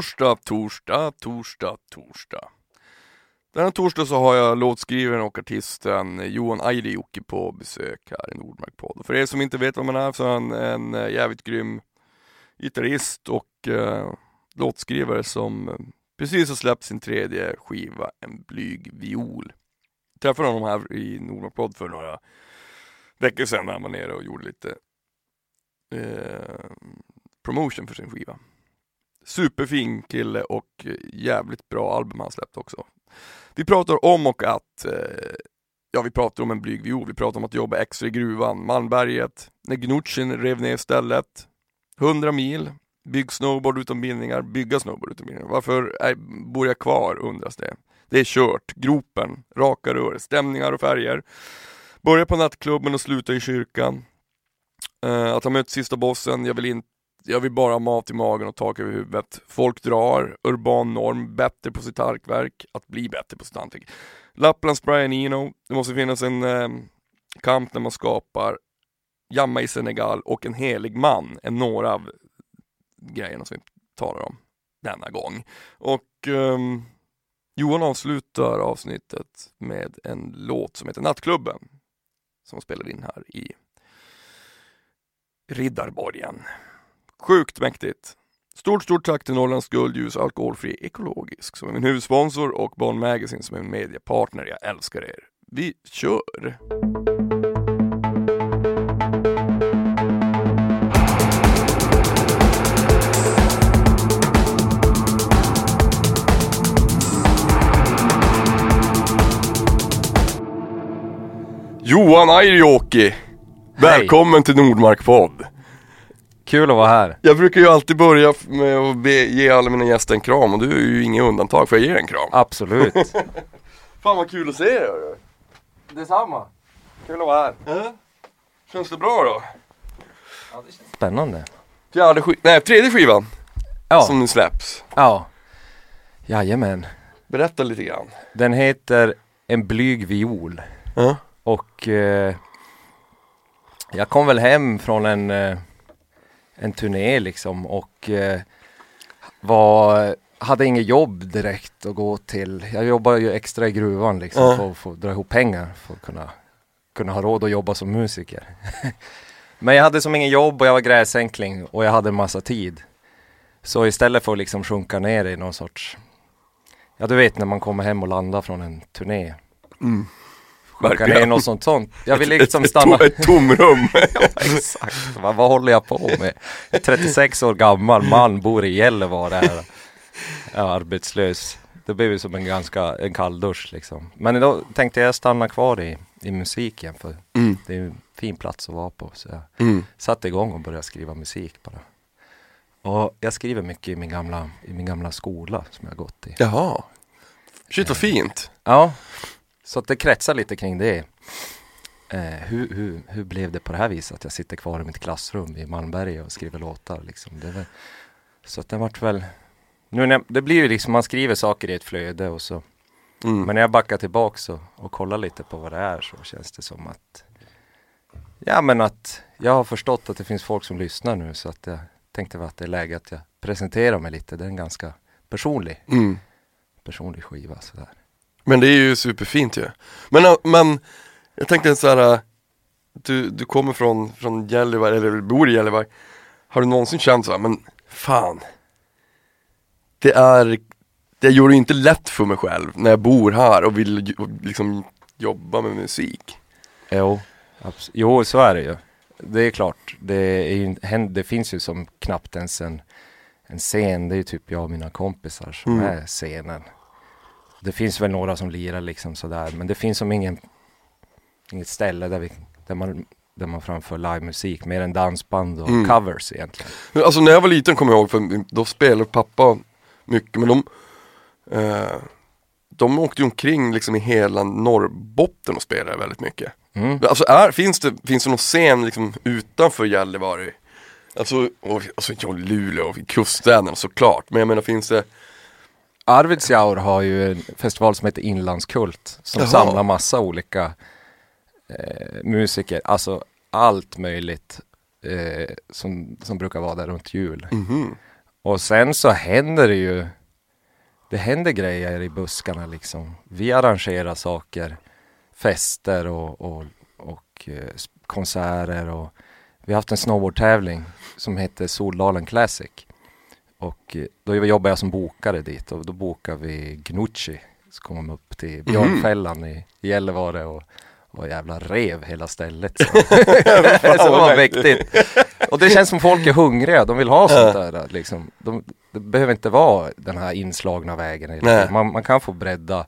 Torsdag, torsdag, torsdag, torsdag. Denna torsdag så har jag låtskrivaren och artisten Johan Aidejoki på besök här i Nordmark podd. För er som inte vet vem han är så är han en eh, jävligt grym gitarrist och eh, låtskrivare som eh, precis har släppt sin tredje skiva, En blyg viol. Jag träffade honom här i Nordmark podd för några veckor sedan när han var nere och gjorde lite eh, promotion för sin skiva. Superfin kille och jävligt bra album han släppt också. Vi pratar om och att, eh, ja vi pratar om en blyg viol, vi pratar om att jobba extra i gruvan, Malmberget, när Gnutschen rev ner stället, 100 mil, bygg snowboard utan bindningar, bygga snowboard utan bindningar. Varför är, bor jag kvar undras det. Det är kört, gropen, raka rör, stämningar och färger. Börja på nattklubben och sluta i kyrkan. Uh, att ha mött sista bossen, jag vill inte jag vill bara ha mat i magen och tak över huvudet. Folk drar, urban norm, bättre på sitt hantverk, att bli bättre på sitt hantverk. Lapplands Brian Eno, det måste finnas en eh, kamp när man skapar Jamma i Senegal och en helig man, är några av grejerna som vi talar om denna gång. Och eh, Johan avslutar avsnittet med en låt som heter Nattklubben, som spelar in här i Riddarborgen. Sjukt mäktigt. Stort, stort tack till Norrlands Guldljus Alkoholfri Ekologisk som är min huvudsponsor och Barn Magazine som är min mediepartner. Jag älskar er. Vi kör! Johan Airjoki! Välkommen till Nordmark podd! Kul att vara här. Jag brukar ju alltid börja med att be, ge alla mina gäster en kram och du är ju inget undantag, får jag ge dig en kram? Absolut. Fan vad kul att se dig Detsamma. Kul att vara här. äh? Känns det bra då? Ja, det känns spännande. Fjärde skivan, nej tredje skivan Ja. som nu släpps. Ja. Jajamän. Berätta lite grann. Den heter En blyg viol. Ja. Och eh, jag kom väl hem från en, eh, en turné liksom och eh, var, hade inget jobb direkt att gå till. Jag jobbar ju extra i gruvan liksom Ja. för att få dra ihop pengar för att kunna, kunna ha råd att jobba som musiker. Men jag hade som ingen jobb och jag var gräsänkling och jag hade en massa tid. Så istället för att liksom sjunka ner i någon sorts, ja du vet när man kommer hem och landar från en turné. Mm. Verkligen. något sånt sånt. Jag ville Ett- liksom stanna. Ett, ett tomrum. Exakt, vad, vad håller jag på med? Jag är 36 år gammal man, bor i Gällivare, är, är arbetslös. Det blev ju som en ganska, en kalldusch liksom. Men då tänkte jag stanna kvar i, i musiken för Mm. det är en fin plats att vara på. Så jag Mm. satte igång och började skriva musik bara. Och jag skriver mycket i min gamla, i min gamla skola som jag gått i. Jaha. Shit vad fint. Ja, så att det kretsar lite kring det. Eh, hur, hur, hur blev det på det här viset att jag sitter kvar i mitt klassrum i Malmberget och skriver låtar liksom? Det var, så att det vart väl, nu när, det blir ju liksom, man skriver saker i ett flöde och så, Mm. men när jag backar tillbaks och, och kollar lite på vad det är så känns det som att, ja men att jag har förstått att det finns folk som lyssnar nu så att jag tänkte att det är läge att jag presenterar mig lite. Det är en ganska personlig, Mm. personlig skiva sådär. Men det är ju superfint ju. Men, men jag tänkte så här. äh, Du, du kommer från, från Gällivare, eller bor i Gällivare. Har du någonsin känt så här, men fan. Det är, det gör det inte lätt för mig själv när jag bor här och vill ju- liksom jobba med musik. Jo, abs- jo så är det ju. Det är klart, det, är ju, det finns ju som knappt ens en, en scen. Det är ju typ jag och mina kompisar som Mm. är scenen. Det finns väl några som lirar liksom sådär, men det finns som ingen, inget ställe där, vi, där, man, där man framför livemusik, mer än dansband och Mm. covers egentligen. Alltså när jag var liten kommer jag ihåg, för då spelade pappa mycket, men de eh, De åkte ju omkring liksom i hela Norrbotten och spelade väldigt mycket. Mm. Alltså är, finns, det, finns det någon scen liksom utanför Gällivare? Alltså, och, alltså Luleå och kuststäderna såklart, men jag menar finns det Arvidsjaur har ju en festival som heter Inlandskult som Jaha. samlar massa olika eh, musiker, alltså allt möjligt eh, som, som brukar vara där runt jul. mhm, Och sen så händer det ju Det händer grejer i buskarna liksom. Vi arrangerar saker, fester och, och, och eh, konserter och vi har haft en snowboardtävling som heter Soldalen Classic. Och eh, då jobbade jag som bokare dit och då bokade vi Gnucci. Så kom de upp till Björnfällan i Gällivare och, och jävla rev hela stället. Så, så det var mäktigt. Och det känns som folk är hungriga, de vill ha sånt där liksom. De, det behöver inte vara den här inslagna vägen. Man, man kan få bredda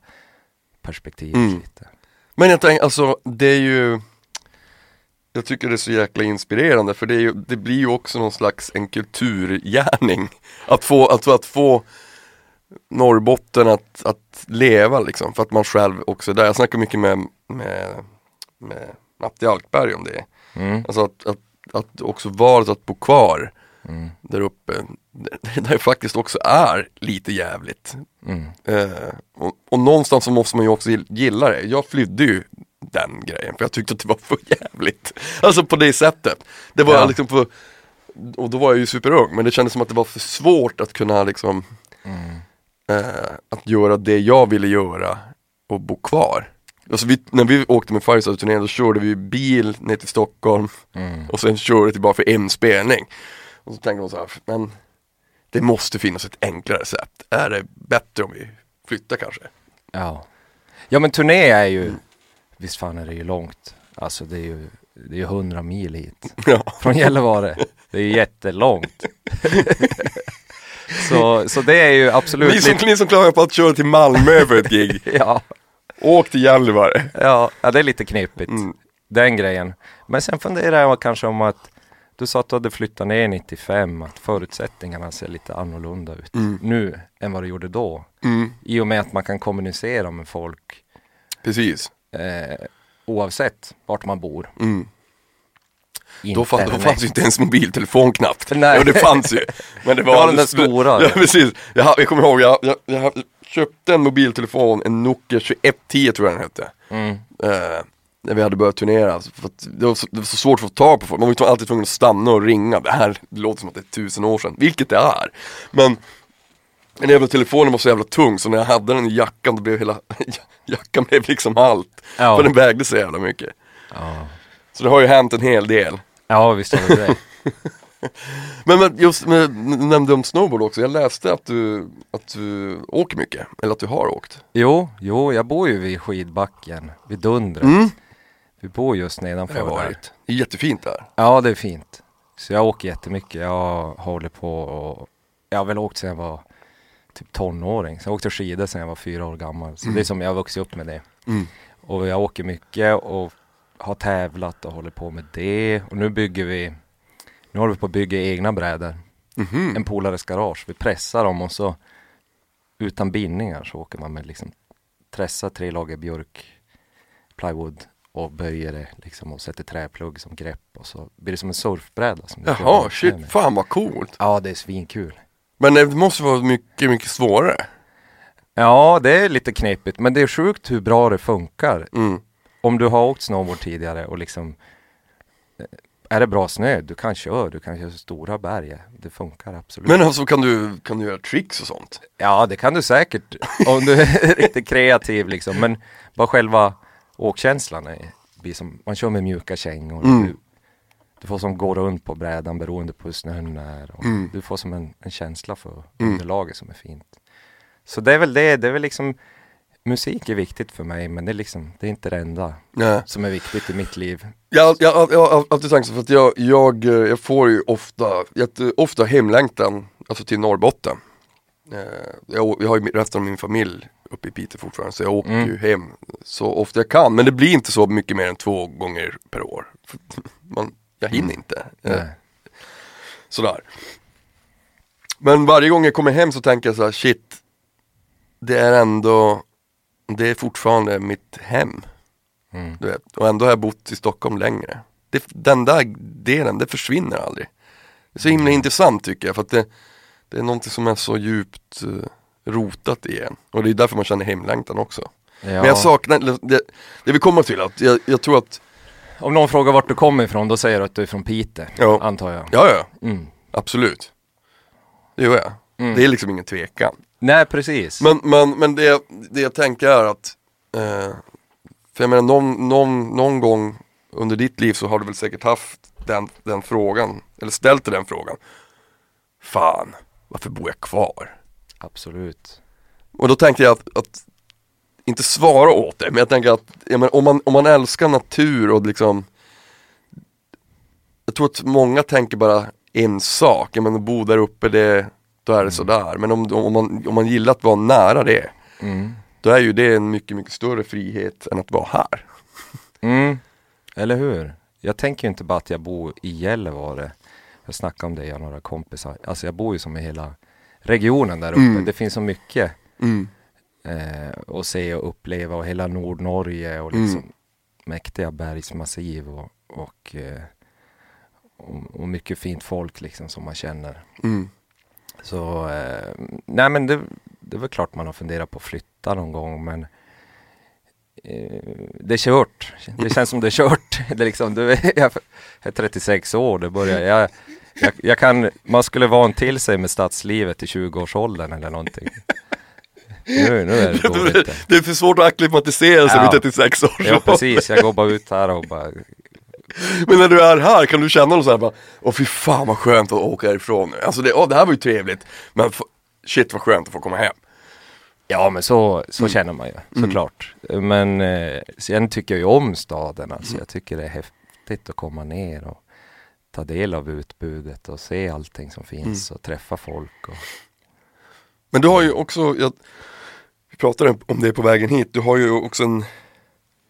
perspektivet Mm. lite. Men jag tänker, alltså det är ju Jag tycker det är så jäkla inspirerande för det, ju, det blir ju också någon slags en kulturgärning Att få, att, att få Norrbotten att, att leva liksom, för att man själv också är där. Jag snackar mycket med, med, med Matti Alkberg om det. Mm. Alltså att, att, att också valet att bo kvar Mm. där uppe, där det faktiskt också är lite jävligt. Mm. Eh, och, och någonstans så måste man ju också gill- gilla det. Jag flydde ju den grejen för jag tyckte att det var för jävligt. Alltså på det sättet. Det var Ja. liksom för, och då var jag ju superung men det kändes som att det var för svårt att kunna liksom Mm. eh, att göra det jag ville göra och bo kvar. Alltså vi, när vi åkte med Firestone-turnén då körde vi bil ner till Stockholm Mm. och sen körde vi bara för en spelning. Och så tänkte man så här, men det måste finnas ett enklare sätt. Är det bättre om vi flyttar kanske? Ja. ja men turné är ju, visst fan är det ju långt. Alltså det är ju, det är ju hundra mil hit. Ja. Från Gällivare. Det är ju jättelångt. så, så det är ju absolut Ni som, lite, ni som klagar på att köra till Malmö för ett gig, ja, åk till Gällivare. ja, ja, det är lite knepigt. Mm. Den grejen. Men sen funderar jag kanske om att du sa att du hade flyttat ner 95, att förutsättningarna ser lite annorlunda ut Mm. nu än vad det gjorde då. Mm, I och med att man kan kommunicera med folk precis. Eh, oavsett vart man bor. Mm. Då, fann, då fanns ju inte ens mobiltelefon knappt. Nej. Jo det fanns ju. Men det var, Det var den där stora. Ja precis. Jag, jag kommer ihåg, jag, jag, jag köpte en mobiltelefon, en Nokia 2110 tror jag den hette. Mm. Eh, när vi hade börjat turnera. För det, var så, det var så svårt att få tag på folk. Man var alltid tvungen att stanna och ringa. Det här låter som att det är tusen år sedan, vilket det är. Men den jävla telefonen var så jävla tung så när jag hade den i jackan då blev hela jackan blev liksom allt. Ja. För den vägde så jävla mycket. Ja. Så det har ju hänt en hel del. ja, visst har det det. Men, men just du nämnde om snowboard också. Jag läste att du, att du åker mycket. Eller att du har åkt. Jo, jo, jag bor ju vid skidbacken, vid Dundret. Mm. Vi bor just nedanför Det där. Det är jättefint där. Ja, det är fint. Så jag åker jättemycket. Jag håller på och jag har väl åkt sedan jag var typ tonåring. Så jag åkte skidor sedan jag var fyra år gammal. Så det är som jag har vuxit upp med det. Mm. Och jag åker mycket och har tävlat och håller på med det. Och nu bygger vi, nu håller vi på att bygga egna brädor. Mhm. En polares garage. Vi pressar dem och så utan bindningar så åker man med liksom pressar tre lager björk, plywood och böjer det liksom och sätter träplugg som grepp och så blir det som en surfbräda. Som Jaha, shit, fan vad coolt. Ja, det är svinkul. Men det måste vara mycket, mycket svårare. Ja, det är lite knepigt, men det är sjukt hur bra det funkar. Mm. Om du har åkt snowboard tidigare och liksom eh, är det bra snö, du kan köra, du kan köra stora berg. Det funkar absolut. Men alltså kan du, kan du göra tricks och sånt? Ja, det kan du säkert om du är riktigt kreativ liksom. Men bara själva åkkänslan är, blir som, man kör med mjuka kängor. Mm. Du, får som gå runt på brädan beroende på hur snön är. Och Mm. Du får som en, en känsla för Mm. underlaget som är fint. Så det är väl det, det är väl liksom Musik är viktigt för mig men det är liksom, det är inte det enda Nej. som är viktigt i mitt liv. Jag, jag, jag har alltid så för att jag, jag, eh, jag får ju ofta, ofta hemlängtan, alltså till Norrbotten. Eh, jag, jag har ju resten av min familj uppe i Piteå fortfarande så jag åker Mm. ju hem så ofta jag kan. Men det blir inte så mycket mer än två gånger per år. Man, jag hinner inte. Eh, Nej. Sådär. Men varje gång jag kommer hem så tänker jag så här, shit, det är ändå, det är fortfarande mitt hem. Mm. Du vet. Och ändå har jag bott i Stockholm längre. Det, den där delen, det försvinner aldrig. Det är så himla intressant tycker jag, för att det, det är någonting som är så djupt uh, rotat i en. Och det är därför man känner hemlängtan också. Ja. Men jag saknar, det, det vi kommer till, att jag, jag tror att, Om någon frågar vart du kommer ifrån, då säger du att du är från Piteå, Ja. antar jag. ja ja, Mm. absolut. Det gör jag. Mm. Det är liksom ingen tvekan. Nej, precis. Men, men, men det, det jag tänker är att, eh, för jag menar någon, någon, någon gång under ditt liv så har du väl säkert haft den, den frågan, eller ställt dig den frågan. Fan, varför bor jag kvar? Absolut. Och då tänker jag att, att inte svara åt det, men jag tänker att jag menar, om, man, om man älskar natur och liksom Jag tror att många tänker bara en sak, jag menar bo där uppe det, då är det sådär. Men om, om, man, om man gillar att vara nära det, Mm. då är ju det en mycket, mycket större frihet än att vara här. Mm. Eller hur? Jag tänker inte bara att jag bor i Gällivare. Jag snackade om det, jag och några kompisar. Alltså jag bor ju som i hela regionen där uppe. Mm. Det finns så mycket Mm. Eh, att se och uppleva och hela Nordnorge och liksom mäktiga bergsmassiv och, och, eh, och, och mycket fint folk liksom som man känner. Mm. Så eh, nej men det, det är väl klart man har funderat på att flytta någon gång men eh, det är kört. Det känns som det är kört. Det är liksom, du, är- jag är 36 år, det börjar, jag, jag, jag kan, man skulle van till sig med stadslivet i 20-årsåldern eller någonting. Nu, nu är det dåligt. det. Är för svårt att acklimatisera sig Ja. vid 36 år. Ja precis, jag går bara ut här och bara Men när du är här kan du känna något såhär bara, åh fy fan vad skönt att åka härifrån nu. Alltså det, åh, det här var ju trevligt, men shit vad skönt att få komma hem. Ja men så, så känner man ju såklart. Men eh, sen tycker jag ju om staden alltså. Jag tycker det är häftigt att komma ner och ta del av utbudet och se allting som finns och träffa folk. Och, Men du har ju också, jag, pratade om det på vägen hit, du har ju också en,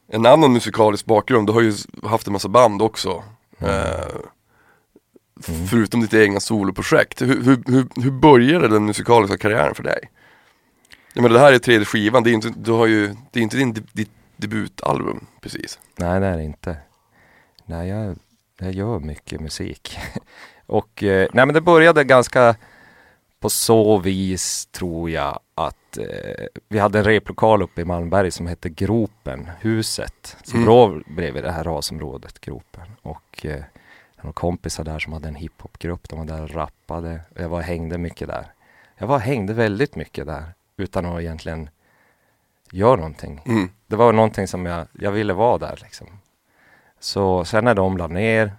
en annan musikalisk bakgrund. Du har ju haft en massa band också. Eh, f- Förutom ditt egna soloprojekt. Hur, hur, hur, hur började den musikaliska karriären för dig? Jag menar det här är tredje skivan, det är inte, du har ju, det är inte din, ditt debutalbum precis. nej det är det inte. Nej jag, jag gör mycket musik. och eh, nej men det började ganska på så vis tror jag att eh, vi hade en replokal uppe i Malmberg som hette Gropen, huset. Som Mm. låg bredvid det här rasområdet, Gropen. Och eh, några kompisar där som hade en hiphopgrupp, de var där och rappade. Jag var hängde mycket där. Jag var hängde väldigt mycket där utan att egentligen göra någonting. Mm. Det var någonting som jag, jag ville vara där liksom. Så sen när de la ner,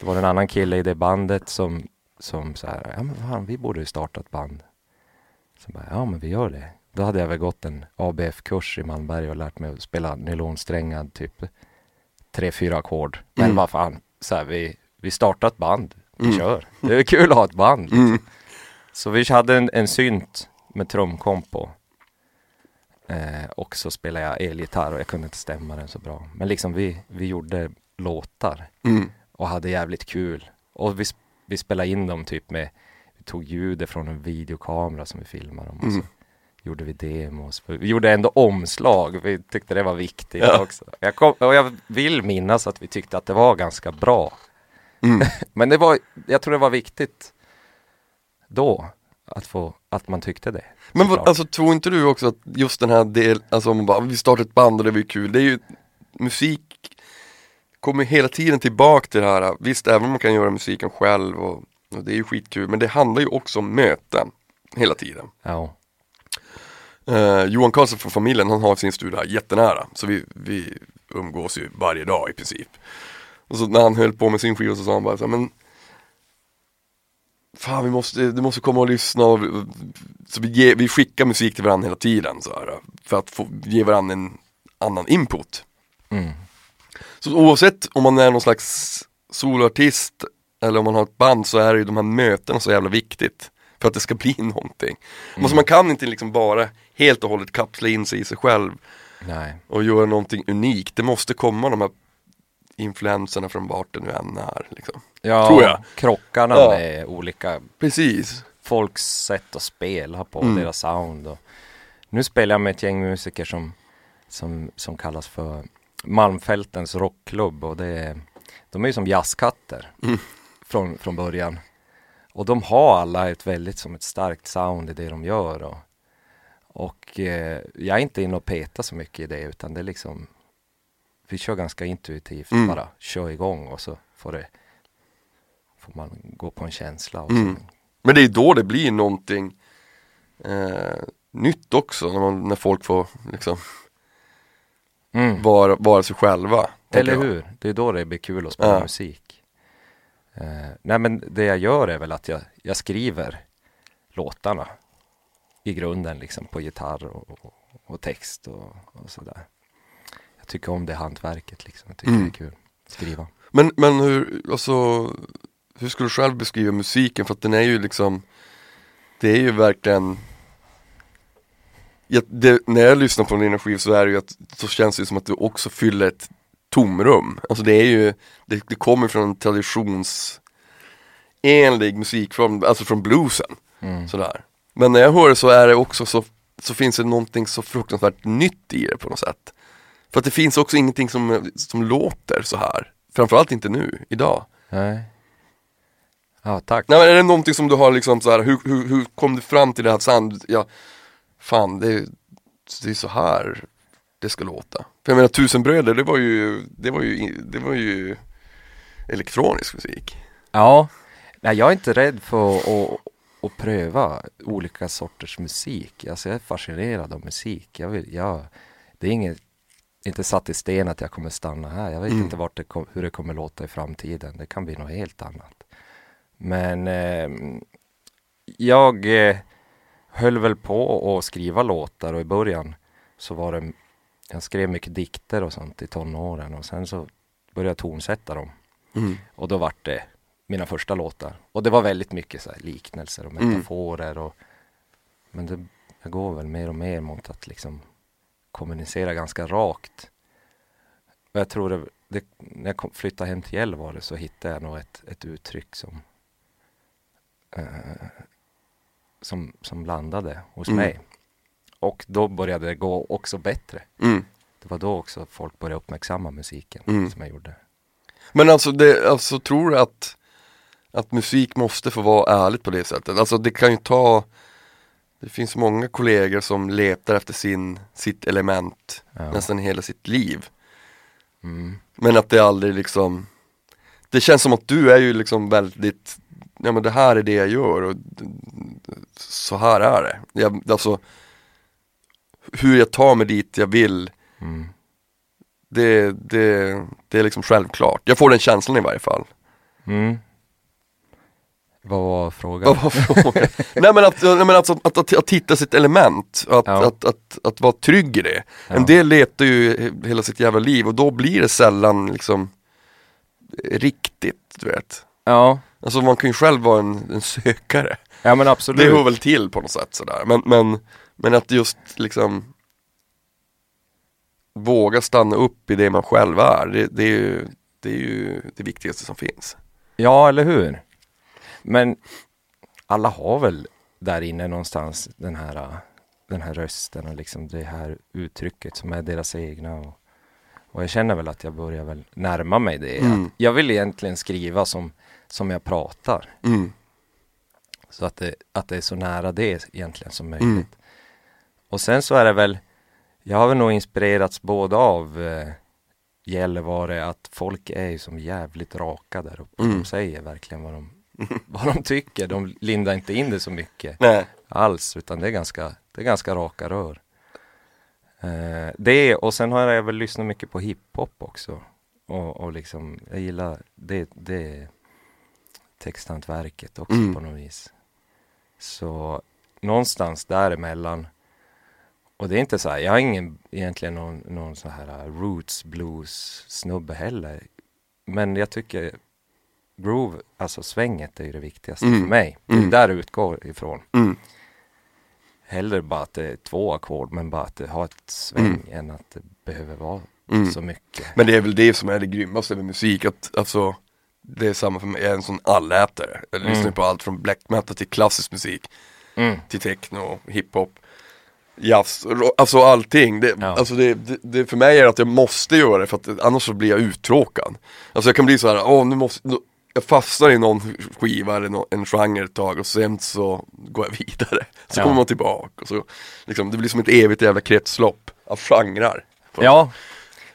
det var en annan kille i det bandet som, som så här, ja men fan, vi borde ju starta ett band. Så bara, ja men vi gör det. Då hade jag väl gått en ABF-kurs i Malmberg och lärt mig att spela nylonsträngad typ tre, fyra ackord. Men Mm. vad fan, så här, vi, vi startar ett band, vi Mm. kör. Det är kul att ha ett band. Liksom. Mm. Så vi hade en, en synt med trumkomp på. Eh, och så spelade jag elgitarr och jag kunde inte stämma den så bra. Men liksom vi, vi gjorde låtar Mm. och hade jävligt kul. Och vi, vi spelade in dem typ med, tog ljudet från en videokamera som vi filmade dem. Och Mm. så gjorde vi demos. Vi gjorde ändå omslag, vi tyckte det var viktigt Ja. också. Jag, kom, och jag vill minnas att vi tyckte att det var ganska bra. Mm. Men det var, jag tror det var viktigt då att få, att man tyckte det. Men vad, alltså tror inte du också att just den här del, alltså om man bara, vi startar ett band och det blir kul, det är ju musik kommer hela tiden tillbaka till det här, visst även om man kan göra musiken själv och, och det är ju skitkul, men det handlar ju också om möten hela tiden. Ja. Eh, Johan Karlsson från familjen, han har sin här jättenära, så vi, vi umgås ju varje dag i princip. Och så när han höll på med sin skiva så sa han bara så här, men Fan vi måste, du måste komma och lyssna och, så vi, ge, vi skickar musik till varandra hela tiden så här, för att få ge varandra en annan input. Mm. Så oavsett om man är någon slags soloartist eller om man har ett band så är ju de här mötena så jävla viktigt för att det ska bli någonting. Alltså man kan inte liksom bara helt och hållet kapsla in sig i sig själv Nej. och göra någonting unikt. Det måste komma de här influenserna från vart det nu än är. Liksom. Ja, Tror jag. krockarna Ja. med olika Precis. folks sätt att spela på, Mm. deras sound. Och nu spelar jag med ett gäng musiker som, som, som kallas för Malmfältens rockklubb och det är, de är ju som jazzkatter Mm. Från, från början. Och de har alla ett väldigt som ett starkt sound i det de gör. Och, och eh, jag är inte inne och petar så mycket i det utan det är liksom Vi kör ganska intuitivt Mm. bara, kör igång och så får det Får man gå på en känsla och Mm. Men det är då det blir någonting eh, nytt också när, man, när folk får liksom Mm. vara, vara sig själva. Eller jag. hur? Det är då det blir kul att spela Ja. musik. Eh, nej men det jag gör är väl att jag, jag skriver låtarna i grunden liksom på gitarr och, och, och text och, och sådär. Jag tycker om det hantverket liksom. Jag tycker Mm. det är kul. Skriva. Men, men hur, alltså, hur skulle du själv beskriva musiken? För att den är ju liksom Det är ju verkligen jag, det, När jag lyssnar på dina skivor så är det ju att Så känns det som att du också fyller ett tomrum Alltså det är ju Det, det kommer från en traditionsenlig musikform, alltså från bluesen Mm. Sådär Men när jag hör det så är det också så Så finns det någonting så fruktansvärt nytt i det på något sätt För att det finns också ingenting som, som låter så här Framförallt inte nu, idag Nej. Ja, tack. Nej men är det någonting som du har liksom så här, hur, hur, hur kom du fram till det här sen? Ja, fan det, är- det är så här det ska låta. För jag menar Tusen bröder, det var ju, det var ju, det var ju elektronisk musik. Ja, nej jag är inte rädd för att, att, att pröva olika sorters musik. Alltså jag är fascinerad av musik. Jag vill, jag, det är inget, inte satt i sten att jag kommer stanna här. Jag vet Mm. inte vart det, kom- hur det kommer låta i framtiden. Det kan bli något helt annat. Men eh, jag eh, höll väl på att skriva låtar och i början så var det, jag skrev mycket dikter och sånt i tonåren och sen så började jag tonsätta dem. Mm. Och då vart det mina första låtar. Och det var väldigt mycket så här liknelser och Mm. metaforer och Men det, jag går väl mer och mer mot att liksom kommunicera ganska rakt. Och jag tror det, det när jag kom, flyttade hem till Gällivare så hittade jag nog ett, ett uttryck som eh, som, som landade hos Mm. mig. Och då började det gå också bättre. Mm. Det var då också folk började uppmärksamma musiken Mm. som jag gjorde. Men alltså, det, alltså tror du att, att musik måste få vara ärligt på det sättet? Alltså det kan ju ta Det finns många kollegor som letar efter sin, sitt element Ja. nästan hela sitt liv. Mm. Men att det aldrig liksom Det känns som att du är ju liksom väldigt Ja men det här är det jag gör och så här är det. Jag, alltså Hur jag tar mig dit jag vill Mm. det, det, det är liksom självklart. Jag får den känslan i varje fall. Mm. Vad var frågan? Vad var frågan? Nej men, att, nej, men alltså, att, att, att hitta sitt element, att, Ja. att, att, att, vara trygg i det. Ja. En del letar ju he- hela sitt jävla liv och då blir det sällan liksom riktigt, du vet. Ja, Alltså man kan ju själv vara en, en sökare. ja men absolut. Det hör väl till på något sätt sådär. Men, men, men att just liksom våga stanna upp i det man själv är, det, det, är, ju, det är ju det viktigaste som finns. Ja, eller hur? Men alla har väl där inne någonstans den här, den här rösten och liksom det här uttrycket som är deras egna. Och, och jag känner väl att jag börjar väl närma mig det. Mm. Jag vill egentligen skriva som, som jag pratar. Mm. Så att det, att det är så nära det egentligen som möjligt. Mm. Och sen så är det väl, jag har väl nog inspirerats både av eh, Gällivare, att folk är ju som jävligt raka där uppe. Mm. De säger verkligen vad de, vad de tycker. De lindar inte in det så mycket Nej. alls, utan det är ganska, det är ganska raka rör. Eh, det och sen har jag väl lyssnat mycket på hiphop också. Och, och liksom, jag gillar det, det texthantverket också Mm. på något vis. Så någonstans däremellan. Och det är inte så här, jag har ingen egentligen någon, någon så här roots blues snubbe heller. Men jag tycker groove, alltså svänget är ju det viktigaste Mm. för mig. Det är Mm. där det utgår ifrån. Mm. Hellre bara att det är två ackord men bara att det har ett sväng än att det behöver vara Mm. så mycket. Men det är väl det som är det grymmaste med musik, att alltså Det är samma för mig, jag är en sån allätare. Jag lyssnar Mm. på allt från black metal till klassisk musik, Mm. till techno, hiphop, jazz, alltså allting. Det, Ja. alltså det, det, det för mig är att jag måste göra det för att annars så blir jag uttråkad. Alltså jag kan bli så här, åh nu måste, nu, jag fastnar i någon skiva eller nå- en genre ett tag och sen så går jag vidare. Så Ja. kommer man tillbaka och så, liksom, det blir som ett evigt jävla kretslopp av genrer. Ja,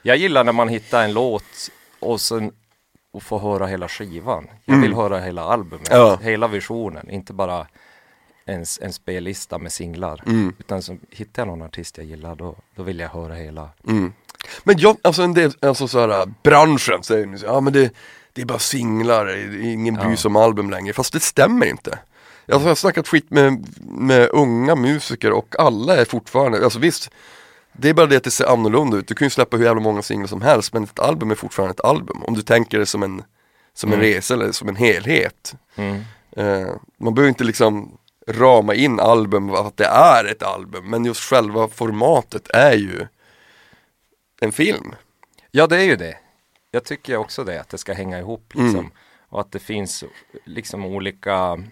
jag gillar när man hittar en låt och sen att få höra hela skivan. Jag Mm. vill höra hela albumet, Ja. hela visionen, inte bara en, en spellista med singlar. Mm. Utan så hittar jag någon artist jag gillar, då, då vill jag höra hela. Mm. Men jag, alltså en del, alltså så här, branschen säger nu, ja men det, det är bara singlar, det är ingen bryr sig om album längre, fast det stämmer inte. Alltså jag har snackat skit med, med unga musiker och alla är fortfarande, alltså visst, det är bara det att det ser annorlunda ut, du kan ju släppa hur jävla många singlar som helst, men ett album är fortfarande ett album, om du tänker det som en, som en Mm. resa eller som en helhet. Mm. Eh, man behöver inte liksom rama in album att det är ett album, men just själva formatet är ju en film. Ja, det är ju det. Jag tycker också det, att det ska hänga ihop liksom. Mm. Och att det finns liksom olika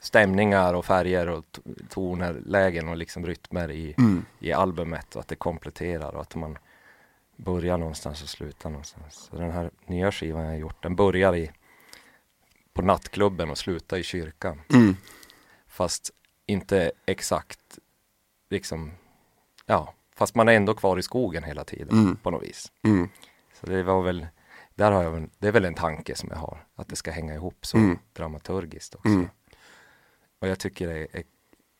stämningar och färger och toner, lägen och liksom rytmer i, Mm. i albumet och att det kompletterar och att man börjar någonstans och slutar någonstans. Så den här nya skivan jag har gjort, den börjar i på nattklubben och slutar i kyrkan. Mm. Fast inte exakt liksom, ja, fast man är ändå kvar i skogen hela tiden Mm. på något vis. Mm. Så det var väl, där har jag det är väl en tanke som jag har, att det ska hänga ihop så Mm. dramaturgiskt också. Mm. Och jag tycker det är,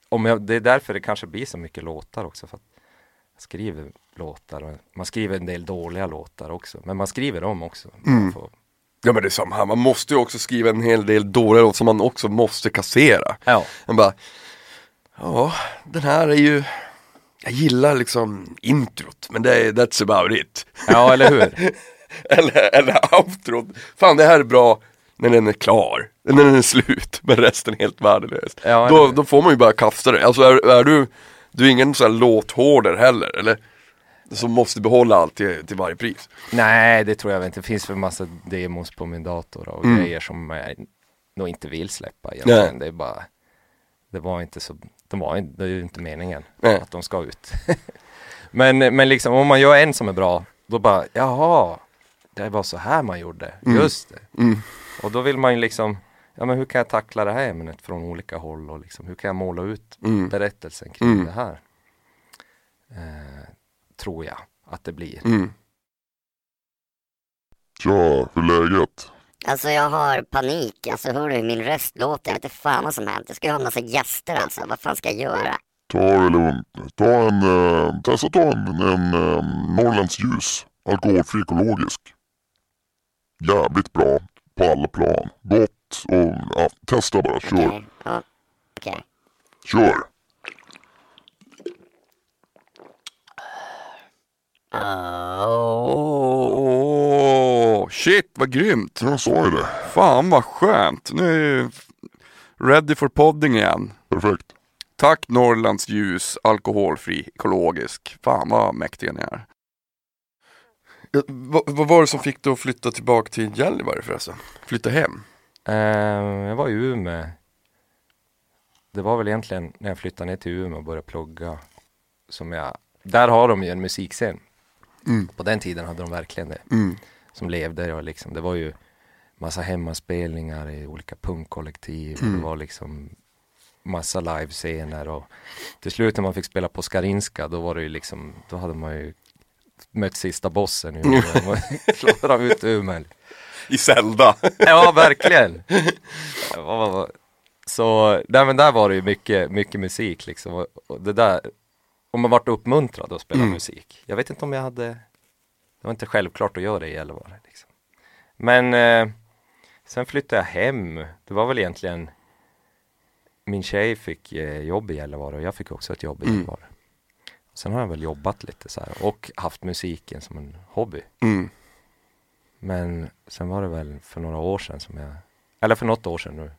om jag, det är därför det kanske blir så mycket låtar också, för att jag skriver låtar och man skriver en del dåliga låtar också, men man skriver dem också. Mm. Man får, Ja men det är samma här, man måste ju också skriva en hel del dåliga låtar som man också måste kassera. ja, Man bara, ja den här är ju, jag gillar liksom introt, men det är, that's about it. ja, eller hur? eller, eller outrot, fan det här är bra när den är klar, när den är slut, men resten är helt värdelös. Ja, då, då får man ju bara kasta det, alltså är, är du, du är ingen sån här låthårder heller, eller? Som måste behålla allt till, till varje pris. Nej, det tror jag väl inte. Det finns för massa demos på min dator och Mm. grejer som jag nog inte vill släppa egentligen. Nej. Det är bara, det var inte så, de var, inte- det är ju inte meningen Nej. att de ska ut. men, men liksom om man gör en som är bra, då bara, jaha, det var så här man gjorde, Mm. just det. Mm. Och då vill man ju liksom, ja men hur kan jag tackla det här ämnet från olika håll och liksom, hur kan jag måla ut Mm. berättelsen kring Mm. det här? Eh, tror jag att det blir. Mm. Tja, hur är läget? Alltså jag har panik. Alltså hör du hur min röst låter? Jag vet inte fan vad som hänt. Jag ska ju ha en massa gäster alltså. Vad fan ska jag göra? Ta det lugnt. Ta en, eh, testa ta en, en eh, Norrlands ljus. Alkoholfri ekologisk. Jävligt bra på alla plan. Gott och ja, testa bara. Kör. Okej. Ja, okej. Kör. Åh, shit vad grymt! Jag sa ju det. Fan vad skönt! Nu är jag ready for podding igen. Perfekt. Tack Norrlands ljus, alkoholfri, ekologisk. Fan vad mäktiga ni är. Ja, vad, vad var det som fick dig att flytta tillbaka till Gällivare förresten? Flytta hem? Eh, jag var i Umeå. Det var väl egentligen när jag flyttade ner till Umeå och började plugga som jag, där har de ju en musikscen. Mm. På den tiden hade de verkligen det. Mm. Som levde och liksom, det var ju massa hemmaspelningar i olika punkkollektiv. Och Mm. det var liksom massa livescener och till slut när man fick spela på Skarinska då var det ju liksom, då hade man ju mött sista bossen i klarat ut Umeå. I Zelda. Ja, verkligen. Så, nej men där var det ju mycket, mycket musik liksom. Och, och det där, och man vart uppmuntrad att spela Mm. musik. Jag vet inte om jag hade, det var inte självklart att göra det i Gällivare. Liksom. Men eh, sen flyttade jag hem. Det var väl egentligen, min tjej fick eh, jobb i Gällivare och jag fick också ett jobb i Mm. Gällivare. Sen har jag väl jobbat lite så här och haft musiken som en hobby. Mm. Men sen var det väl för några år sedan som jag, eller för något år sedan nu,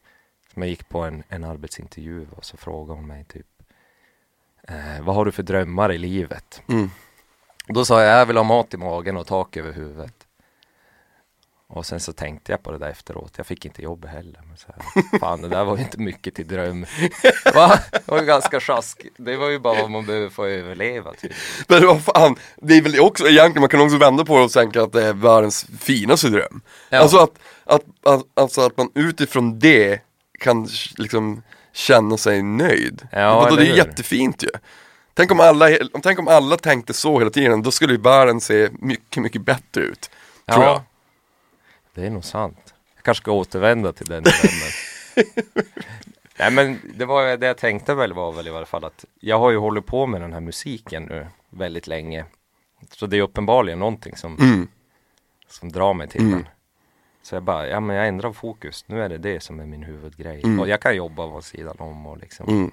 som jag gick på en, en arbetsintervju och så frågade hon mig typ eh, Vad har du för drömmar i livet? Mm. Då sa jag, jag vill ha mat i magen och tak över huvudet. Och sen så tänkte jag på det där efteråt, jag fick inte jobb heller. Men så här, fan det där var ju inte mycket till dröm. Va? Det var ju ganska sjask. Det var ju bara vad man behöver få överleva typ. Men vad fan, det är väl också egentligen, man kan också vända på det och tänka att det är världens finaste dröm. Ja. Alltså, att, att, att, alltså att man utifrån det kan liksom känna sig nöjd. Ja, Vadå, det eller är jättefint ju. Tänk om, alla, tänk om alla tänkte så hela tiden, då skulle ju världen se mycket, mycket bättre ut. Tror jag. Det är nog sant. Jag kanske ska återvända till den november. Nej men det var det jag tänkte väl var väl i alla fall att jag har ju hållit på med den här musiken nu väldigt länge. Så det är uppenbarligen någonting som, Mm. som drar mig till Mm. den. Så jag bara, ja men jag ändrar fokus. Nu är det det som är min huvudgrej. Mm. Och jag kan jobba på sidan om och liksom. Mm.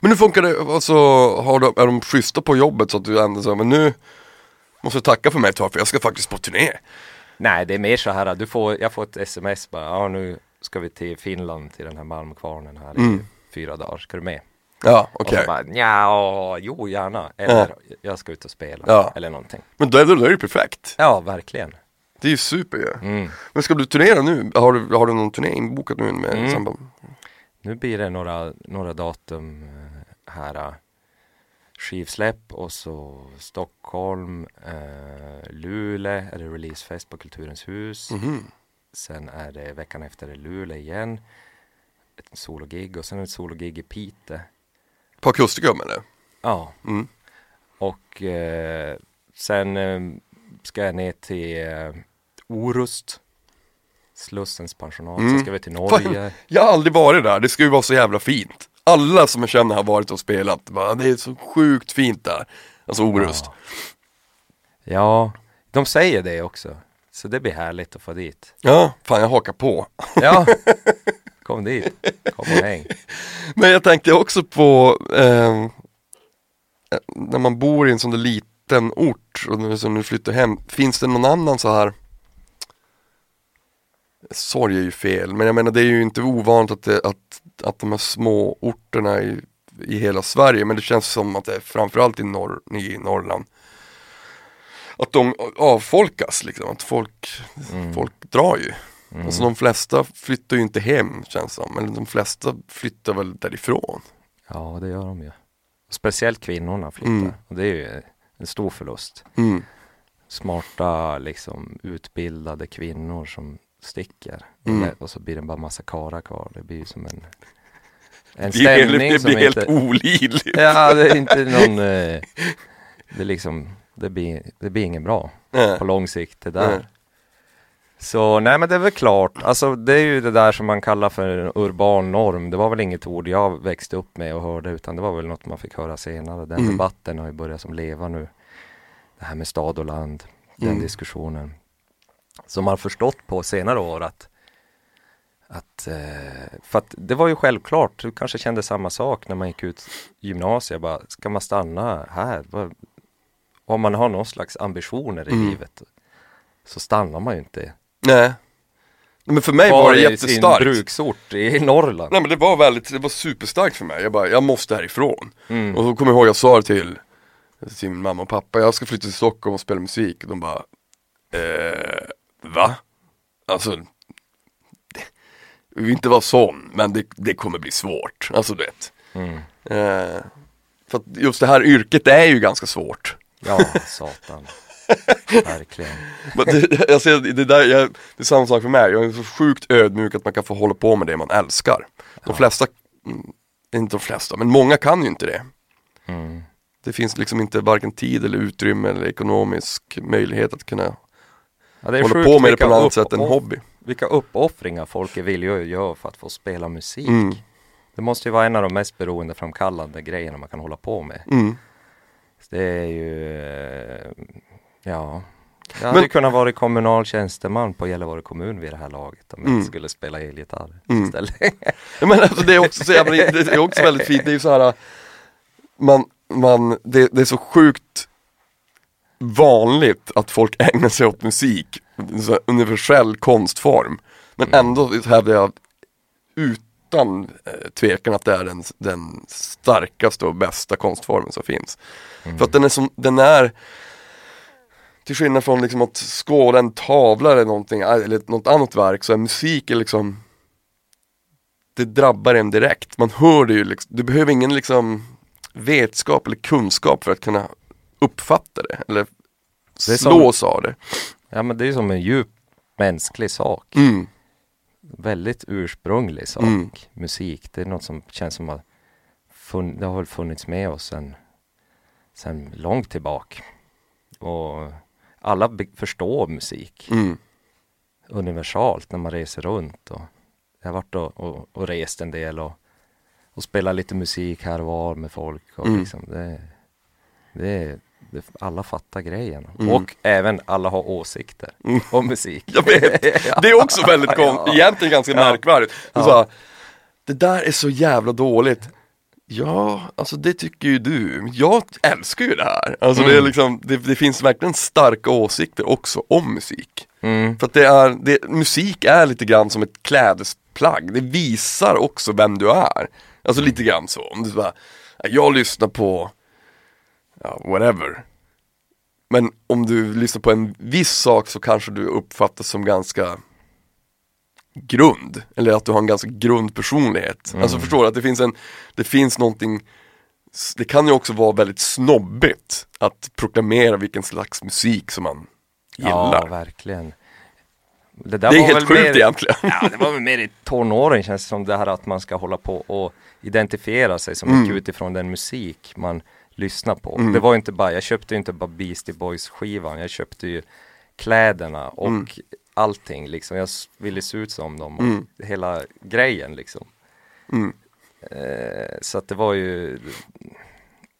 Men hur funkar det, alltså, har de, är de schyssta på jobbet så att du ändå säger men nu måste jag tacka för mig ett tag för jag ska faktiskt på turné. Nej det är mer så här, du får, jag får ett sms bara, ja nu ska vi till Finland till den här Malmkvarnen här Mm. i fyra dagar, ska du med? Ja, Och okej. så bara, ja, jo gärna. Eller jag ska ut och spela. Ja. Eller någonting. Men då är det, det perfekt. Ja, verkligen. Det är ju super ju. Mm. Men ska du turnera nu? Har du, har du någon turné inbokat nu med Mm. samband? Nu blir det några, några datum eh, här. eh, Skivsläpp och så Stockholm, eh, Luleå är det releasefest på Kulturens hus. Mhm. Sen är det veckan efter i Luleå igen. Ett sologig och sen ett sologig i Piteå. På Akustikum eller? Ja, Mm. och eh, sen eh, ska jag ner till eh, Orust. Slussens pensionat. Mm. Sen ska vi till Norge. Fan, jag har aldrig varit där, det ju vara så jävla fint. Alla som jag känner har varit och spelat, bara, det är så sjukt fint där. Alltså Orust. Ja. ja, de säger det också. Så det blir härligt att få dit. Ja, fan jag hakar på. Ja, kom dit. Kom och häng. Men jag tänkte också på eh, när man bor i en sån där liten ort och nu, så nu flyttar hem, finns det någon annan så här Sorg är ju fel, men jag menar det är ju inte ovanligt att, det, att, att de här små orterna i, i hela Sverige, men det känns som att det är framförallt i, norr, i Norrland Att de avfolkas liksom, att folk, Mm. folk drar ju Mm. Alltså de flesta flyttar ju inte hem känns som, eller de flesta flyttar väl därifrån. Ja, det gör de ju. Speciellt kvinnorna flyttar. Mm. Och det är ju en stor förlust. Mm. Smarta, liksom utbildade kvinnor som sticker. Mm. Och så blir det bara massa karlar kvar. Det blir ju som en, en Det, stämning det som blir helt inte... olidligt. Ja, det är inte någon... Eh, det är liksom, det blir, det blir inget bra Nej. på lång sikt det där. Nej. Så nej men det är väl klart, alltså det är ju det där som man kallar för en urban norm. Det var väl inget ord jag växte upp med och hörde utan det var väl något man fick höra senare. Den Mm. debatten har ju börjat som leva nu. Det här med stad och land, den Mm. diskussionen. Som man förstått på senare år att att, eh, för att det var ju självklart, du kanske kände samma sak när man gick ut gymnasiet, bara, ska man stanna här? Om man har någon slags ambitioner i Mm. livet så stannar man ju inte Nej. Men för mig var kvar det i sin jättestarkt. bruksort i Norrland. Nej men det var väldigt, det var superstarkt för mig. Jag bara, jag måste härifrån. Mm. Och så kommer jag ihåg jag sa till, till min mamma och pappa, jag ska flytta till Stockholm och spela musik. Och de bara, eh, va? Alltså, det, jag vill inte vara sån, men det, det kommer bli svårt. Alltså du vet. Mm. Eh, för att just det här yrket är ju ganska svårt. Ja, satan. Verkligen. Men det, jag ser, det, där, jag, det är samma sak för mig, jag är så sjukt ödmjuk att man kan få hålla på med det man älskar. De Ja. flesta, mm, inte de flesta, men många kan ju inte det. Mm. Det finns liksom inte varken tid eller utrymme eller ekonomisk möjlighet att kunna Ja, det är hålla sjukt på med det på något annat sätt än hobby. Vilka uppoffringar folk är villiga att göra för att få spela musik. Mm. Det måste ju vara en av de mest beroendeframkallande grejerna man kan hålla på med. Mm. Det är ju, eh, ja. Jag Men- hade kunnat vara kommunal tjänsteman på Gällivare kommun vid det här laget om jag Mm. skulle spela elgitarr Mm. istället. Ja, men alltså det är också så jävla, det är också väldigt fint, det är ju så här man, man, det, det är så sjukt vanligt att folk ägnar sig åt musik, en universell konstform. Men Mm. ändå hävdar jag utan eh, tvekan att det är den, den starkaste och bästa konstformen som finns. Mm. För att den är som, den är till skillnad från liksom att skåda en tavla eller någonting, eller något annat verk, så är musik liksom Det drabbar en direkt, man hör det ju liksom, du behöver ingen liksom vetskap eller kunskap för att kunna uppfatta det, eller Det är som- slås av det. Ja men det är som en djup mänsklig sak. Mm, Väldigt ursprunglig sak. Mm. Musik, det är något som känns som att fun- det har funnits med oss sen, sen långt tillbaka. Och alla förstår musik. mm, universalt när man reser runt. Och jag har varit och, och, och rest en del och, och spelat lite musik här och var med folk. Och Mm. liksom det, det, det, alla fattar grejen. Mm. Och även alla har åsikter Mm. om musik. Jag vet, det är också väldigt kom, Ja. egentligen ganska Ja. märkvärdigt. Ja. sa, det där är så jävla dåligt. Ja, alltså det tycker ju du. Jag älskar ju det här. Alltså det, är Mm. liksom, det, det finns verkligen starka åsikter också om musik. Mm. För att det är, det, musik är lite grann som ett klädesplagg. Det visar också vem du är. Alltså lite grann så. Om du bara, jag lyssnar på, ja, whatever. Men om du lyssnar på en viss sak så kanske du uppfattas som ganska grund. Eller att du har en ganska grund personlighet. Mm. Alltså förstår du att det finns en, det finns någonting det kan ju också vara väldigt snobbigt att proklamera vilken slags musik som man gillar. Ja, verkligen. där det är var helt sjukt mer- egentligen. Ja, det var väl mer i tonåren känns det som det här att man ska hålla på och identifiera sig så Mm. mycket utifrån den musik man lyssnar på. Mm. Det var inte bara, jag köpte inte bara Beastie Boys skivan, jag köpte ju kläderna och Mm. allting liksom. Jag ville se ut som dem och Mm. hela grejen liksom. Mm. Eh, så att det var ju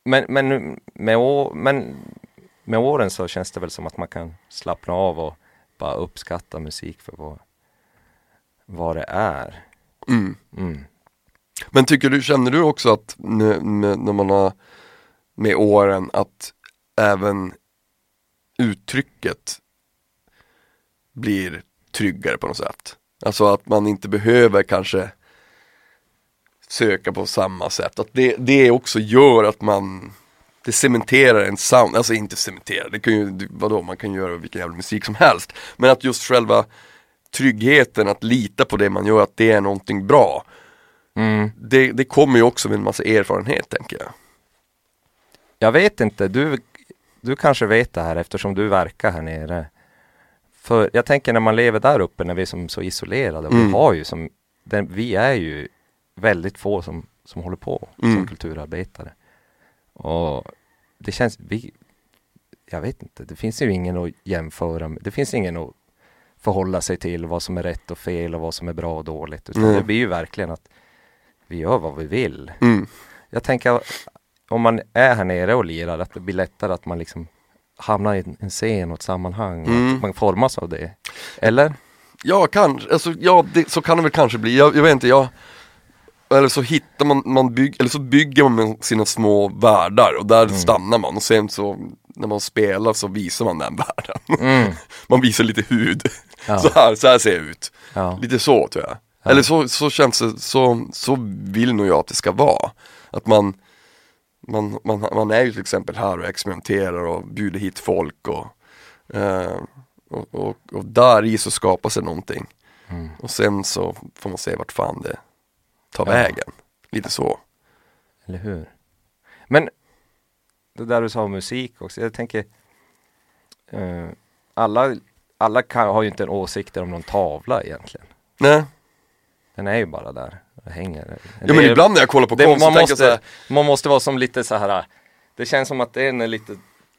men, men, med å, men med åren så känns det väl som att man kan slappna av och bara uppskatta musik för vad, vad det är. Mm. Mm. Men tycker du, känner du också att när man har med åren att även uttrycket blir tryggare på något sätt? Alltså att man inte behöver kanske söka på samma sätt. Att det, det också gör att man det cementerar en sound, alltså inte cementerar, det kan ju, vadå, man kan göra vilken jävla musik som helst. Men att just själva tryggheten, att lita på det man gör, att det är någonting bra Mm. det, det kommer ju också med en massa erfarenhet tänker jag. Jag vet inte, du, du kanske vet det här eftersom du verkar här nere. För jag tänker när man lever där uppe, när vi är som så isolerade, Mm. vi har ju som, den, vi är ju väldigt få som, som håller på Mm. som kulturarbetare. Och det känns, vi, jag vet inte, det finns ju ingen att jämföra med, det finns ingen att förhålla sig till vad som är rätt och fel och vad som är bra och dåligt. Utan Mm. det blir ju verkligen att vi gör vad vi vill. Mm. Jag tänker om man är här nere och lirar att det blir lättare att man liksom hamnar i en- en scen och ett sammanhang Mm. att man formas av det. Eller? Ja, kanske, alltså, ja det, så kan det väl kanske bli. Jag, jag vet inte, jag eller så hittar man, man bygg, eller så bygger man sina små världar och där Mm. stannar man och sen så när man spelar så visar man den världen. Mm. Man visar lite hud. Ja. Så här, så här ser jag ut. Ja. Lite så tror jag. Ja. Eller så, så känns det, så, så vill nog jag att det ska vara. Att man, man, man, man är ju till exempel här och experimenterar och bjuder hit folk och, eh, och, och, och där i så skapar sig någonting. Mm. Och sen så får man se vart fan det tar Ja. vägen. Lite så. Eller hur? Men det där du sa om musik också, jag tänker eh, alla, alla kan, har ju inte en åsikt om någon tavla egentligen. Nej. Den är ju bara där hänger. Ja men ibland när jag kollar på det, konst man, jag så här, måste, man måste vara som lite så här. Det känns som att det är en lite,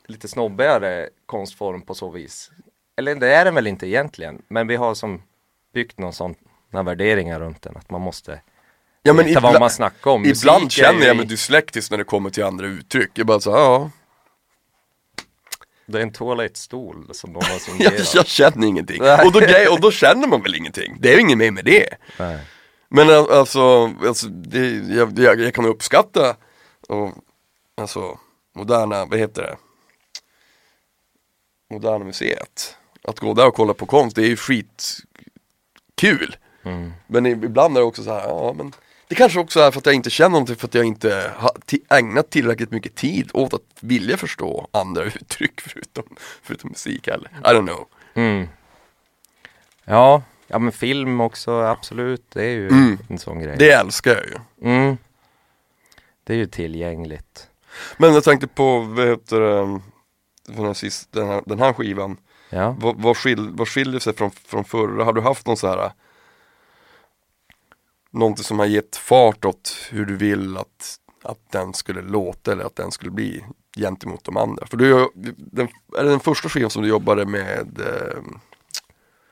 lite snobbigare konstform på så vis. Eller det är den väl inte egentligen, men vi har som byggt någon sån några värderingar runt den, att man måste ja, men veta vad man snackar om. Musik ibland känner jag i- mig dyslektisk när det kommer till andra uttryck. Jag bara så ja, Det är en toalettstol som de har jag, signerat. jag känner ingenting. Och då, och då känner man väl ingenting. Det är ju inget mer med det. Nej. Men al- alltså, alltså det, jag, jag, jag kan uppskatta och, alltså, moderna, vad heter det? Moderna museet. Att gå där och kolla på konst, det är ju skitkul. Mm. Men ibland är det också så här, ja men det kanske också är för att jag inte känner någonting för att jag inte har ägnat tillräckligt mycket tid åt att vilja förstå andra uttryck förutom, förutom musik eller, I don't know. Mm. Ja, ja men film också, absolut. Det är ju Mm. en sån grej. Det älskar jag ju. Mm. Det är ju tillgängligt. Men jag tänkte på, vad heter det, den här, sist, den här, den här skivan, Ja. vad, vad, skil, vad skiljer sig från, från förra? Har du haft någon så här Någonting som har gett fart åt hur du vill att, att den skulle låta eller att den skulle bli gentemot de andra? För du, den, är det den första skivan som du jobbade med eh,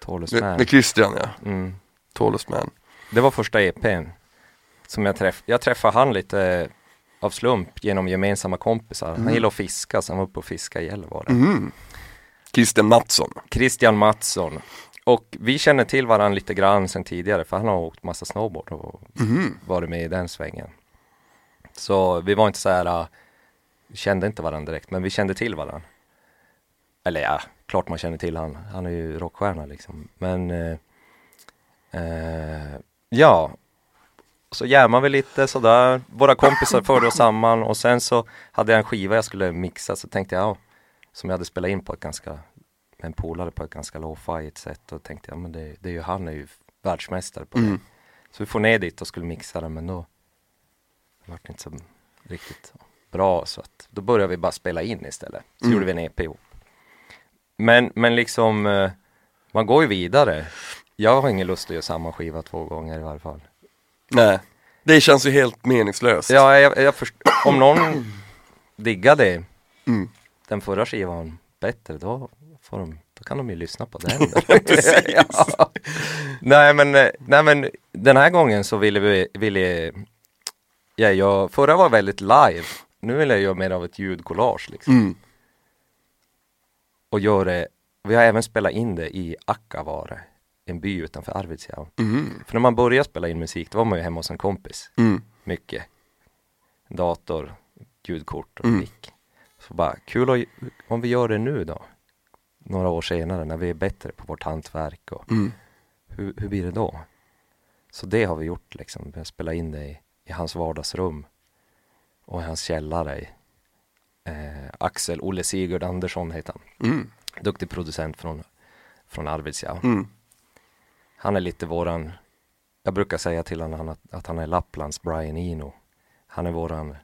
Tallest Med, Man. med Christian ja, Mm. Tallest Man. Det var första EPn som jag träffade. Jag träffade han lite av slump genom gemensamma kompisar. Han gillar att fiska så han var uppe och fiskade i Gällivare. Mm. Christian Mattsson. Christian Mattsson. Och vi känner till varandra lite grann sedan tidigare för han har åkt massa snowboard och Mhm. varit med i den svängen. Så vi var inte så här, äh, kände inte varandra direkt men vi kände till varandra. Eller ja, klart man känner till han. Han är ju rockstjärna liksom. Men eh, eh, ja, så jammade vi lite sådär. Våra kompisar förde oss samman och sen så hade jag en skiva jag skulle mixa så tänkte jag, ja, som jag hade spelat in på ett ganska, med en polare på ett ganska low-fi sätt och tänkte jag, men det, det är ju han är ju världsmästare på det. Mm. Så vi får ner dit och skulle mixa den men då var det inte så riktigt bra så att då började vi bara spela in istället. Så Mm. gjorde vi en EP ihop. Men, men liksom eh, man går ju vidare. Jag har ingen lust att göra samma skiva två gånger i varje fall. Nej, det känns ju helt meningslöst. Ja, jag, jag först- om någon diggar det, Mm. den förra skivan bättre, då, får de, då kan de ju lyssna på den. Ja. nej, men, eh, nej men den här gången så ville vi, ville jag, jag, förra var väldigt live, nu vill jag göra mer av ett ljudkollage liksom. Mm. Och göra det, vi har även spelat in det i Akkavare, en by utanför Arvidsjaur. Mhm. För när man började spela in musik, då var man ju hemma hos en kompis. Mm. mycket. Dator, ljudkort och Mm. mick. Så bara, kul att, om vi gör det nu då? Några år senare när vi är bättre på vårt hantverk och Mm. hur, hur blir det då? Så det har vi gjort liksom. Vi har spelat in det i, i hans vardagsrum och i hans källare. Eh, Axel Olle Sigurd Andersson heter han. Mm. Duktig producent från, från Arvidsjaur. Mm. Han är lite våran, jag brukar säga till honom att, att han är Lapplands Brian Eno. Han är våran,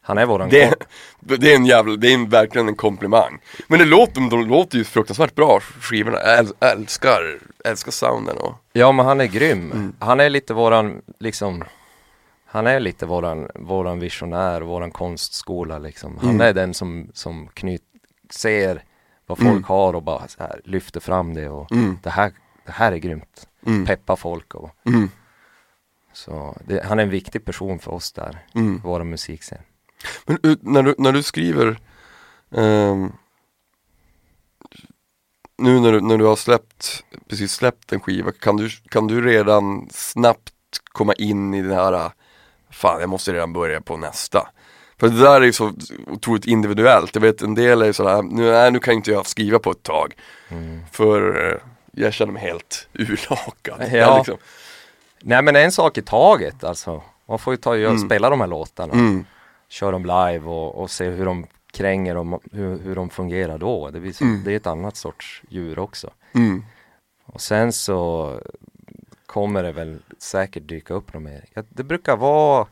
han är våran Det, det är en jävla, det är en, verkligen en komplimang. Men det låter, de låter ju fruktansvärt bra skivorna, jag äl, älskar, älskar sounden och Ja men han är grym. Mm. Han är lite våran, liksom Han är lite våran, våran visionär, våran konstskola liksom. Han Mm. är den som, som knyt, ser vad folk Mm. har och bara här, lyfter fram det och Mm. det, här, det här är grymt. Mm. Peppa folk och Mm. så. Det, han är en viktig person för oss där, Mm. för våra musikscen. Men när du, när du skriver ehm, Nu när du, när du har släppt, precis släppt en skiva, kan du, kan du redan snabbt komma in i det här Fan jag måste redan börja på nästa För det där är ju så otroligt individuellt, jag vet en del är ju sådär, nu, nej, nu kan inte jag skriva på ett tag Mm. För eh, jag känner mig helt urlakad Ja. Jag liksom, Nej men en sak i taget alltså. Man får ju ta och Mm. spela de här låtarna. mm, Kör dem live och, och se hur de kränger och hur, hur de fungerar då. Det, blir så, Mm. det är ett annat sorts djur också. mm, Och sen så kommer det väl säkert dyka upp något mer. Det brukar vara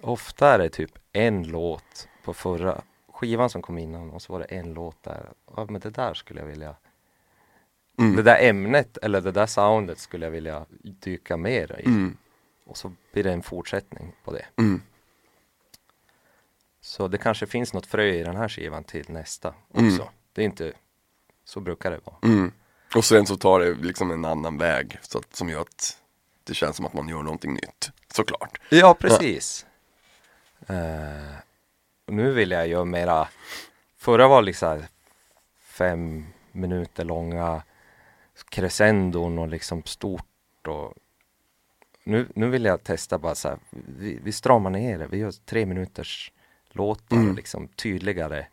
Ofta är det typ en låt på förra skivan som kom innan och så var det en låt där. Ja men det där skulle jag vilja mm, Det där ämnet eller det där soundet skulle jag vilja dyka mer i. mm, Och så blir det en fortsättning på det. mm, Så det kanske finns något frö i den här skivan till nästa också. Mm. Det är inte, så brukar det vara. Och sen så tar det liksom en annan väg så att, som gör att det känns som att man gör någonting nytt. Såklart. Ja, precis. Eh, och nu vill jag göra mera, förra var liksom fem minuter långa crescendon och liksom stort och nu, nu vill jag testa bara så här, vi, vi stramar ner det, vi gör tre minuters låtar Mm. liksom tydligare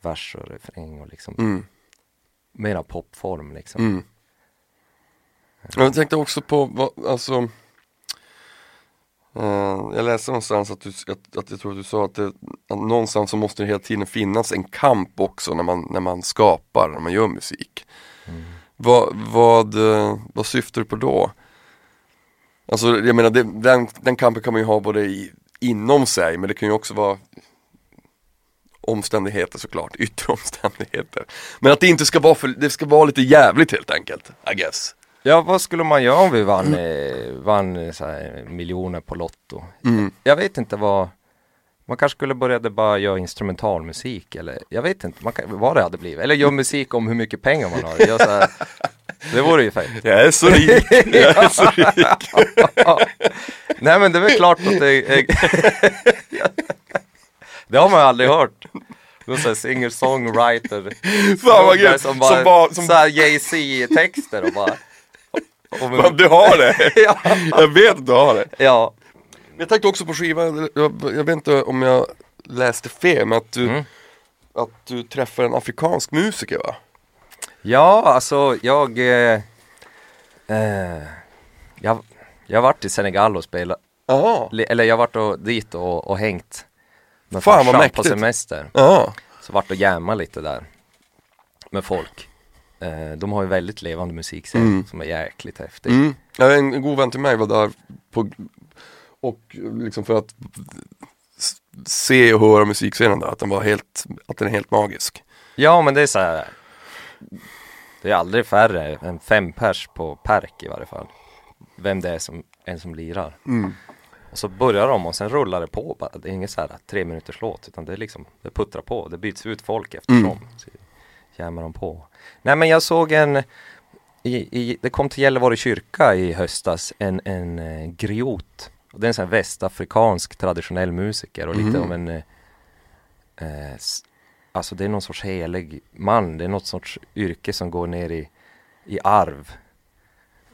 vers och refräng och liksom Mm. Mera popform liksom. Mm. Jag tänkte också på, vad, alltså eh, Jag läste någonstans att, du, att, att jag tror att du sa att, det, att någonstans så måste det hela tiden finnas en kamp också när man, när man skapar, när man gör musik. Mm. Vad, vad, eh, vad syftar du på då? Alltså jag menar det, den, den kampen kan man ju ha både i, inom sig men det kan ju också vara omständigheter såklart, yttre omständigheter. Men att det inte ska vara för, det ska vara lite jävligt helt enkelt, I guess. Ja, vad skulle man göra om vi vann, eh, vann eh, här, miljoner på Lotto? Mm. Jag vet inte vad Man kanske skulle börja bara göra instrumentalmusik eller jag vet inte man kan, vad det hade blivit. Eller göra musik om hur mycket pengar man har. Gör så här, Det vore ju fett. Jag är så rik, jag är så rik. Nej men det är väl klart att det är... det har man ju aldrig hört. Någon sån här singer-songwriter. Fan vad gött. Som Som bara, bara, som, så här Jay-Z-texter och bara... Och, Fan, du har det. ja, Jag vet att du har det. ja. Jag tänkte också på skivan, jag, jag vet inte om jag läste fel, men att du, Mm. att du träffar en afrikansk musiker va? Ja, alltså jag... Eh, eh, jag, jag varit i Senegal och spelat, eller jag har varit och, dit och, och hängt med Fan, vad farsan på mäktigt. semester. Ja. Så vart och jamma lite där med folk. Eh, de har ju väldigt levande musikscen Mm. som är jäkligt häftig. Mm. Ja, en god vän till mig var där på, och liksom för att se och höra musikscenen där, att den var helt, att den är helt magisk. Ja, men det är så här. Det är aldrig färre än fem pers på Perk i varje fall. Vem det är som, en som lirar. Mm. Och så börjar de och sen rullar det på bara. Det är ingen så här tre minuters låt utan det är liksom, det puttrar på. Det byts ut folk eftersom. Mm. Så de på. Nej men jag såg en, i, i, det kom till Gällivare kyrka i höstas, en, en eh, griot. Och det är en sån här västafrikansk traditionell musiker och lite Mhm. om en eh, eh, Alltså det är någon sorts helig man, det är något sorts yrke som går ner i, i arv.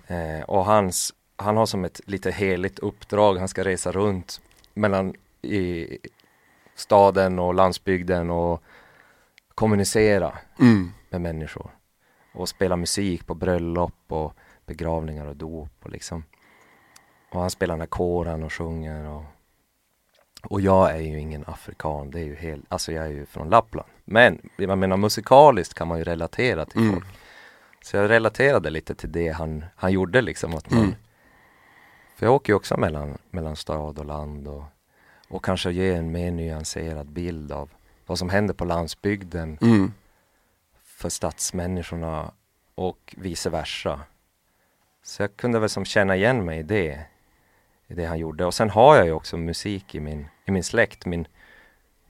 Eh, och hans, han har som ett lite heligt uppdrag, han ska resa runt mellan i staden och landsbygden och kommunicera Mm. med människor. Och spela musik på bröllop och begravningar och dop och liksom. Och han spelar den här kåren och sjunger och och jag är ju ingen afrikan, det är ju helt, alltså jag är ju från Lappland. Men, jag menar musikaliskt kan man ju relatera till Mm. folk. Så jag relaterade lite till det han, han gjorde liksom att man Mm. För jag åker ju också mellan, mellan stad och land och, och kanske ge en mer nyanserad bild av vad som händer på landsbygden Mm. för stadsmänniskorna och vice versa. Så jag kunde väl som känna igen mig i det, i det han gjorde. Och sen har jag ju också musik i min, i min släkt. Min,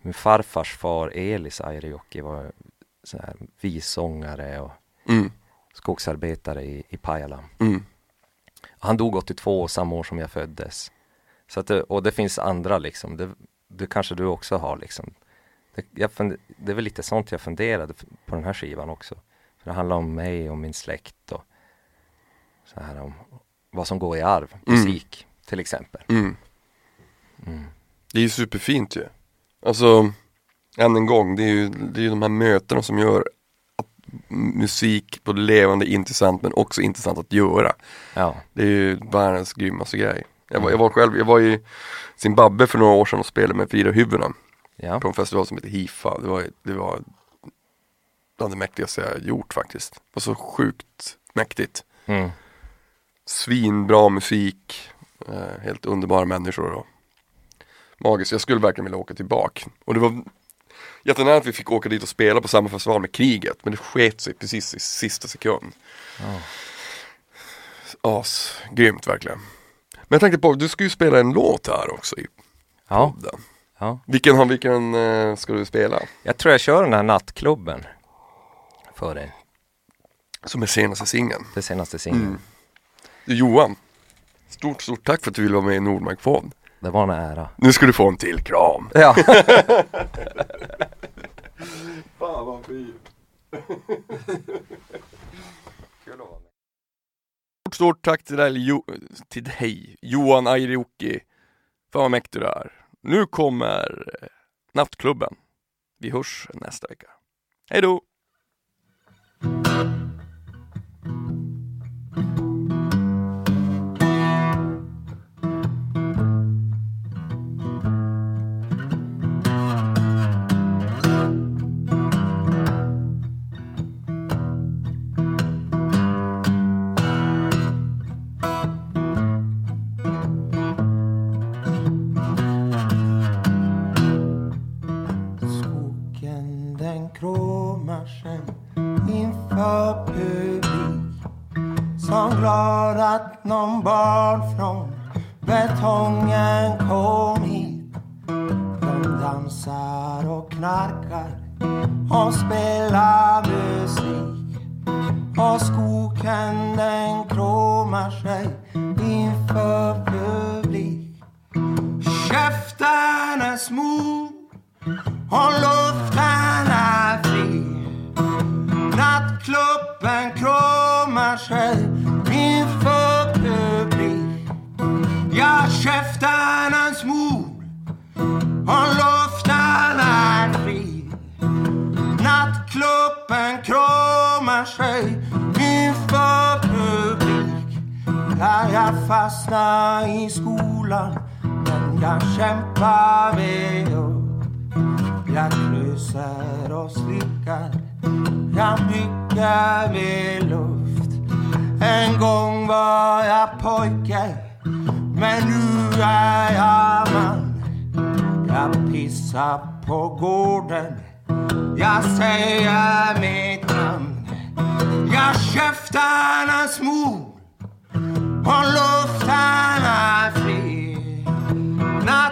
min farfars far Elis Airijoki var sån här vissångare och Mm. skogsarbetare i, i Pajala. Mm. Han dog 82, samma år som jag föddes. Så att det, och det finns andra liksom, det, det kanske du också har liksom. Det, jag fund, det är väl lite sånt jag funderade på den här skivan också. För det handlar om mig och min släkt och så här om vad som går i arv, Mm. musik till exempel. Mm. Mm. Det är ju superfint ju. Alltså, än en gång, det är ju, det är ju de här mötena som gör musik både levande intressant men också intressant att göra. Ja, Det är ju världens grymmaste grej. Jag var, jag var själv, jag var i Zimbabwe för några år sedan och spelade med Fyra huvudena ja, på en festival som heter HIFA. Det var, det var bland det mäktigaste jag gjort faktiskt. Det var så sjukt mäktigt. mm. Svinbra musik, eh, helt underbara människor och magiskt. Jag skulle verkligen vilja åka tillbaka. Och det var jättenära att vi fick åka dit och spela på samma festival med kriget, men det sket sig precis i sista sekund. Ja. As, grymt verkligen. Men jag tänkte på, du ska ju spela en låt här också i ja, podden. ja. Vilken, vilken eh, ska du spela? Jag tror jag kör den här nattklubben för dig, Som är senaste singeln. det senaste singeln. Mm. Johan, stort, stort tack för att du ville vara med i Nordmark podd. Det var en ära. Nu ska du få en till kram. Ja. Fan vad fint. Stort, stort tack till dig, jo, till dig Johan Airioki. Fan vad mäktig du är. Nu kommer Nattklubben. Vi hörs nästa vecka. Hej då! Som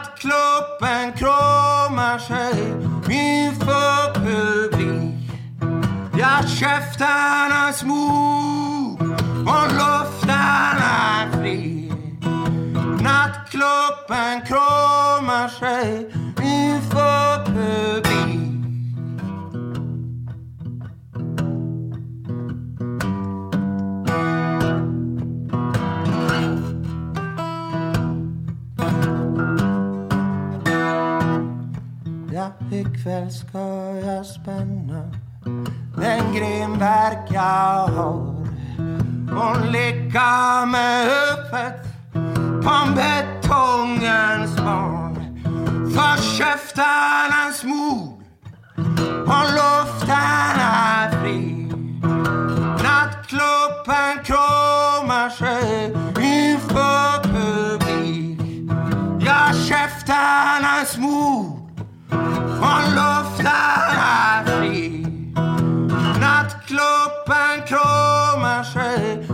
Nattklubben kramar sig. Inför publik Ja, käftarna smog smor och luften är fri Nattklubben kramar sig. kväll ska jag spänna den grenverk jag har och lägga mig öppet på betongens barn. För käftarnas mord och luften är fri. Nattklubben kramar sig inför publik. Ja, käftarnas mord från luften fri. Nattklubben kramar sig